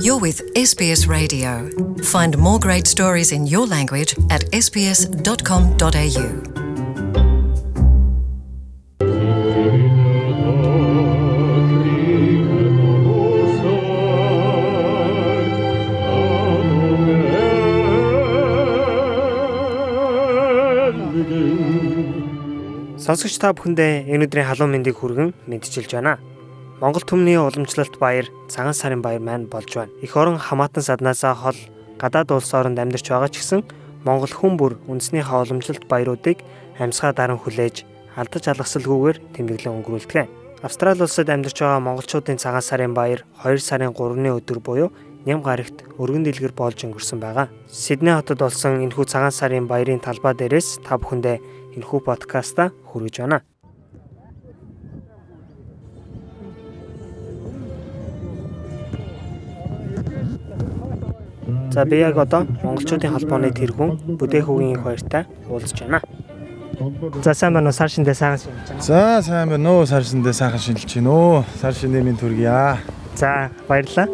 You're with SBS Radio. Find more great stories in your language at sbs.com.au. Сонсогч та бүхэндээ энэ өдрийн халуун мэндийг хүргэн мэдчилж байна. Монгол түмний уламжлалт баяр цагаан сарын баяр маань болж байна. Эх орон хамаатан саднаасаа хол гадаад улс оронд амьдарч байгаа ч гэсэн Монгол хүн бүр үндэснийхээ уламжлалт баяруудыг амьсгаа даран хүлээж алдаж алгасалгүйгээр тэмдэглэн өнгөрүүлдэг. Австрали улсад амьдарч байгаа монголчуудын цагаан сарын баяр 2 сарын 3-ны өдөр буюу ням гарагт өргөн дэлгэр болж өнгөрсөн байгаа. Сидней хотод болсон энэхүү цагаан сарын баярын талбай дээрээс та бүхэндээ энэхүү подкаста хүргэж байна. За би яг одоо монголчуудын холбооны тэргүүн бүдээх үгийн их баяртай уулзж байна. За сайн байна уу сар шиндээ сайхан шинж байна. За сайн байна уу сар шиндээ сайхан шинжилж байна уу. Сар шиндээ минь төргийа. За баярлалаа.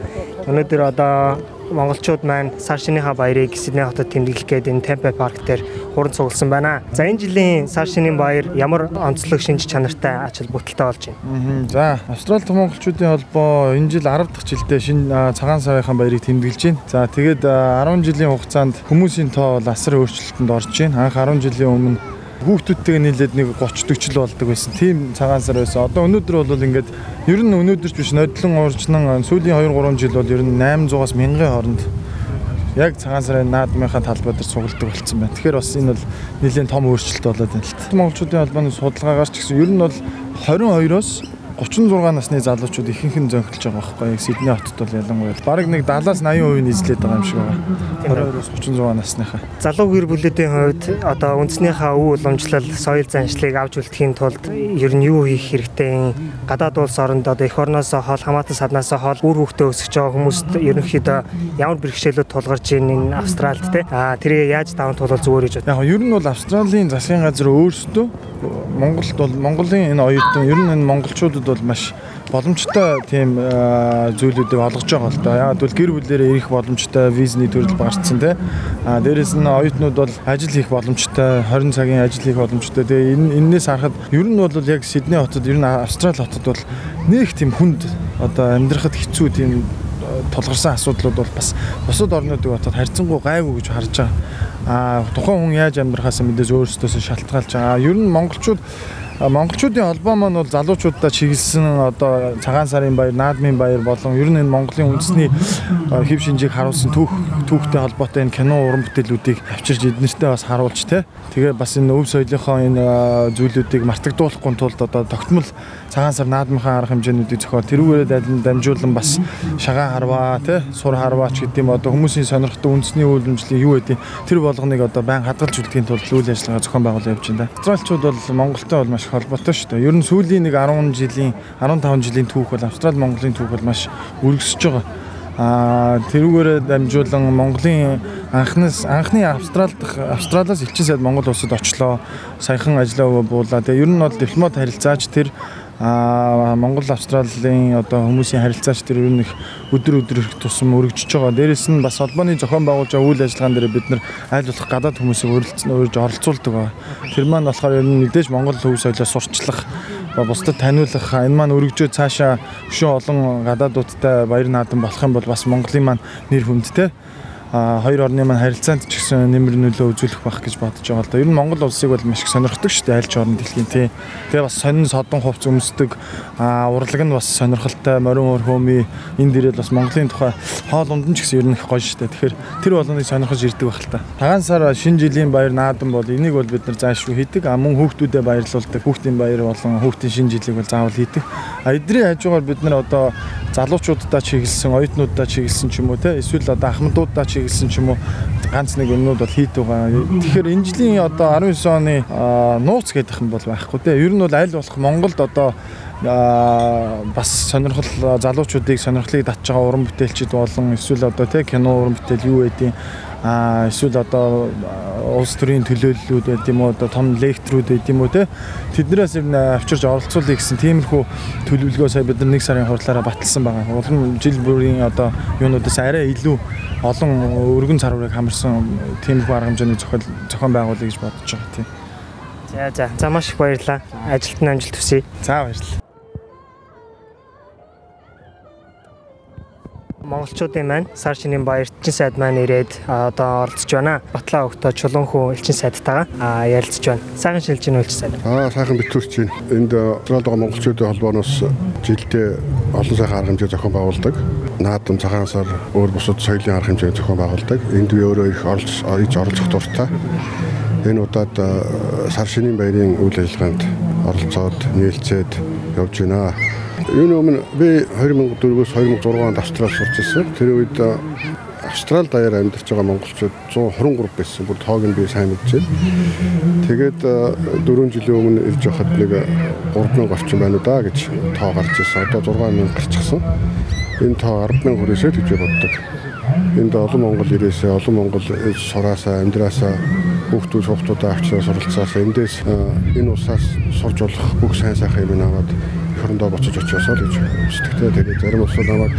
Өнөөдөр одоо монголчууд маань сар шинийхаа баярыг Сидней хотод тэмдэглэх гээд энэ Темпе парк дээр хуран цугласан байна. За энэ жилийн сар шинийн баяр ямар онцлог шинж чанартай ач холбогдолтой болж байна. За Австрали том монголчуудын холбоо энэ жил 10 дахь жилдээ шинэ цагаан сарын баярыг тэмдэглэж байна. За тэгээд 10 жилийн хугацаанд хүмүүсийн тоо бол асар өөрчлөлтөнд орж байна. Анх 10 жилийн өмнө хүүхдүүдтэйгээ нийлээд нэг 30 40 л болдог байсан. Тийм цагаан сар байсан. Одоо өнөөдөр бол ингээд ер нь өнөөдөр ч биш нодлон уурчнан сүүлийн 2 3 жил бол ер нь 800-аас 1000-ын хооронд яг цагаан сарын наадмынхаа талбай дээр цугладаг болсон байна. Тэгэхээр бас энэ бол нэлээд том өөрчлөлт болоод байна л та. Монголчуудын холбооны судалгаагаар ч гэсэн ер нь бол 22-оос 36 насны залуучууд ихэнх нь зөнхөлж байгаа байхгүй яг Сидней хотод бол ялангуяа бараг нэг 70-аас 80% нийслээд байгаа юм шиг байгаа. 22-оос 36 насныхаа. Залуу гэр бүлүүдийн хувьд одоо үндснийхээ өв уламжлал, соёл заншлыг авч үлдэхийн тулд ер нь юу хийх хэрэгтэй? Гадаад улс оронд одоо эх орноос хол хамаатан саднаас хол үр хөвгтөө өсөж байгаа хүмүүст ерөнхийдөө ямар бэрхшээлүүд тулгарч ийн энэ Австралид те. Аа тэрийг яаж даван туулах зүгээр гэж байна. Яг ер нь бол Австралийн засгийн газар өөрсдөө Монголд бол Монголын энэ оюутан ер нь энэ монголчуудад бол маш боломжтой тийм зүйлүүдийг олгож байгаа л да. Яг бол гэр бүлээрээ ирэх боломжтой визний төрөл багцсан тий. А дээрэс нь оюутнууд бол ажил хийх боломжтой, 20 цагийн ажил хийх боломжтой. Тэгээ энэ энээс харахад ер нь бол яг Сидней хотод ер нь Австрали хотод бол нэг тийм хүнд одоо амьдрахад хэцүү тийм тулгарсан асуудлууд бол бас бусад орнуудыг батад харьцангуй гайгүй гэж харж байгаа. А тухайн хүн яаж амьдрахаас мэдээж өөрсдөөсөө шалтгаалж байгаа. Ер нь монголчууд монголчуудын холбоо маань бол залуучуудаа чиглэсэн одоо цагаан сарын баяр, наадмын баяр болон ер нь энэ Монголын үндэсний хэв шинжийг харуулсан түүх түүхтэй холбоотой энэ кино уран бүтээлүүдийг авчирч эднэртээ бас харуулж тэ. Тэгээ бас энэ өв соёлынхоо энэ зүйлүүдийг мартагдуулахгүй тулд одоо тогтмол цагаан сар наадмынхаа арга хэмжээнүүдийг зохиол тэрүүгээрээ дамжуулан бас шагаан харваа тэ сур харваач гэдэг юм одоо хүмүүсийн сонирхдаг үндэсний үйл хөдлөлийн юу гэдэг тэр болгоныг одоо байн хадгалж үлдэхийн тулд үйл ажиллагаа зохион байгуулалт явуулж байна. Австралчууд бол Монголтой бол маш холбоотой шүү дээ. Ер нь сүүлийн нэг 10 жилийн 15 жилийн түүх бол Австрали Монголын түүх бол маш өргөсөж байгаа. Аа тэрүүгээрээ дамжуулан Монголын анхнаас анхны Австрал дахь Австралиас элчин сайд Монгол улсад очлоо. Саяхан ажиллаа буулаа. Тэгээ ер нь бол дипломат харилцаач тэр а Монгол Австралийн одоо хүмүүсийн харилцаач тэр ер нь их өдөр их тусам өргөжж байгаа. Дээрээс нь бас холбооны зохион байгуулж байгаа үйл ажиллагаан дээр бид нар аль болох гадаад хүмүүсийг өрөлдсөн өөрж оролцуулдаг ба. Тэр маань болохоор ер нь мэдээж Монгол хөв соёлоо сурчлах ба бусдад таниулах энэ маань өргөжөө цаашаа өшөө олон гадаадуудтай баяр наадам болох юм бол бас Монголын маань нэр хүндтэй хоёр орны маань харилцаанд ч гэсэн нэмэр нөлөө үзүүлэх байх гэж бодож байгаа л да. Ер нь Монгол улсыг бол маш их сонирхдаг шүү дээ аль ч орн дэлхийн тий. Тэгээ бас сонин содон хувц өмсдөг урлаг нь бас сонирхолтой морин уур хөөми энэ дээрээ бас Монголын тухай хоол унд нь ч гэсэн ер нь их гоё шүү дээ. Тэгэхээр тэр болгоныг сонирхож ирдэг байх л та. Тагаан сар шинэ жилийн баяр наадам бол энийг бол бид нар заашгүй хийдэг. А мөн хүүхдүүдэд баярлуулдаг. Хүүхдийн баяр болон хүүхдийн шинэ жилийг бол заавал хийдэг. А эдний хажуугаар бид нар одоо залуучуудаа чиглэсэн, оюутнуудаа чиглэсэн ч юм уу те эсвэл одоо ахмадуудаа чиглэсэн ч юм уу ганц нэг юмнууд бол хийд байгаа. Тэгэхээр энэ жилийн одоо 19 оны нууц гэдэг юм бол байхгүй те. Ер нь бол аль болох Монголд одоо аа бас сонирхол залуучуудыг сонирхлыг татж байгаа уран бүтээлчид болон эсвэл одоо тий кино уран бүтээл юу байдیں۔ а эсвэл одоо улс төрийн төлөөллүүд байд юм уу одоо том лектрүүд байд юм уу те тэднээс нь авчирж оролцуулъя гэсэн тиймэрхүү төлөвлөгөө сая бид нар нэг сарын хурлаараа баталсан байгаа. Улам жил бүрийн одоо юунуудаас арай илүү олон өргөн царварыг хамарсан тиймэрхүү арга хэмжээний зохиол зохион байгуулъя гэж бодож байгаа тийм. За за за маш их баярлалаа. Ажилтны амжилт хүсье. За баярлалаа. Монголчуудын маань сар шинийн баяр элчин сайд маань ирээд одоо оролцож байна. Батлаа өгтөө чулуунхүү элчин сайдтайгаа ярилцж байна. Сайхан шилжин элчин сайд. Аа сайхан битүүрч байна. Энд Австралид байгаа монголчуудын холбооноос жилдээ олон сайхан арга хэмжээ зохион байгуулдаг. Наадам цагаан сар өөр бусад соёлын арга хэмжээ зохион байгуулдаг. Энд би өөрөө их оролж орж оролцох дуртай. Энэ удаад сар шинийн баярын үйл ажиллагаанд оролцоод нээлцээд явж байна. Энэ өмнө би 2004-өөс 2006 онд Австрал сурч ирсэн. Тэр үед Австрал даяар амьдарч байгаа монголчууд 123 байсан. Бүр тоог нь би сайн мэдчихэв. Тэгээд 4 жилийн өмнө ирж байхад нэг 3000 орчим байна уу да гэж тоо гарч ирсэн. Одоо 6000 гарчихсан. Энэ тоо 100000 хүрээсэй гэж боддог. Энд олон монгол ирээсээ олон монгол сураасаа амьдраасаа хүүхдүүд хүүхдүүдээ авчраа суралцаасаа эндээс энэ усаас сурж болох бүх сайн сайхан юм аваад хорондоо буцаж очиосоо л гэж сэтгэлтэй тэгээд зарим усууд намайг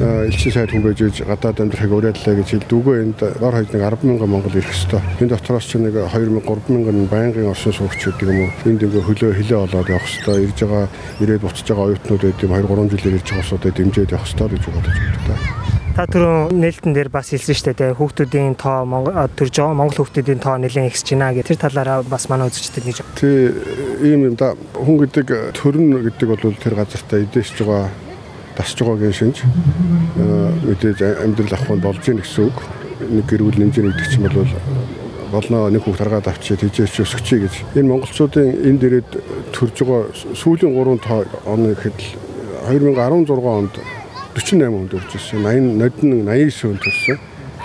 элчин сайд хүн байж гадаад амьдрахыг уриаллаа гэж хэлдүүгөө энд дор хаяж нэг 10 мянган монгол ирэх хэвээр. Энэ дотроос ч нэг 2000 3000 байнгын оршин суугчид юм уу? Энд ингээ хөлөө хилээ олоод явах хэвээр ирж байгаа ирээд буцаж байгаа оюутнууд байд юм. 2 3 жилээр ирж байгаа усуудад дэмжиж явах хэвээр гэж бодож байна та. Та түрүү нээлтэн дээр бас хэлсэн шүү дээ хүүхдүүдийн тоо төрж байгаа монгол хүүхдүүдийн тоо нэлээд ихсэж байна гэх тэр талаараа бас манай үзэгчдэд нэг Тий ийм юм да хүн гэдэг төрн гэдэг бол тэр газартаа эдээсж байгаа тасж байгаагийн шинж мэдээж амьдрал авах нь болж ийн гэсэн үг. Нэг гэр бүл нэмжээ нэгдэг чинь бол болно нэг хүүхд харгаад авчиж тийжээч өсгчээ гэж. Энэ монголчуудын энд ирээд төрж байгаа сүүлийн 3 тоо оны гэхэд 2016 онд 48 хүнд өрж ирсэн. 80 нодин 89 хүнд төрсэн.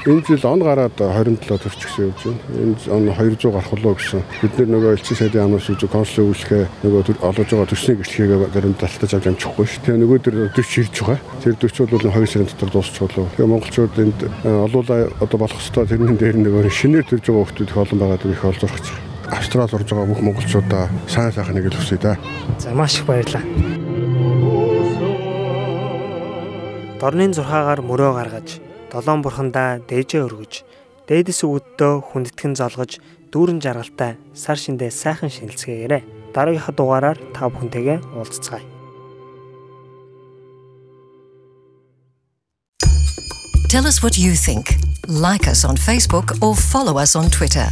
Энэ жил он гараад 27 төрч гэсэн явж байна. Энэ он 200 гарах болоо гэсэн. Бид нөгөө элчин сайдын амнаас үзүү консул үйлчлэгээ нөгөө олгож байгаа төсний гэрчлэгээ зарим талтаж авч амжихгүй шүү. Тэгээ нөгөө төр 40 ирж байгаа. Тэр 40 бол 2 сарын дотор дуусчих болов. Тэгээ монголчууд энд олуулаа одоо болох хэвээр тэрний дээр нөгөө шинээр төрж байгаа хүмүүс их олон байгаад их олж гэж. Австрал орж байгаа бүх монголчуудаа сайн сайхныг л хүсье да. За маш их баярлалаа. Дорны зурхаагаар мөрөө гаргаж, долоон бурхандаа дээжээ өргөж, дээдэс үүддөө хүндэтгэн золгож, дүүрэн жаргалтай сар шиндээ сайхан шинэлцгээгээрэй. Дараагийнхаа дугаараар та бүхэнтэйгээ уулзцгаая. Tell us what you think. Like us on Facebook or follow us on Twitter.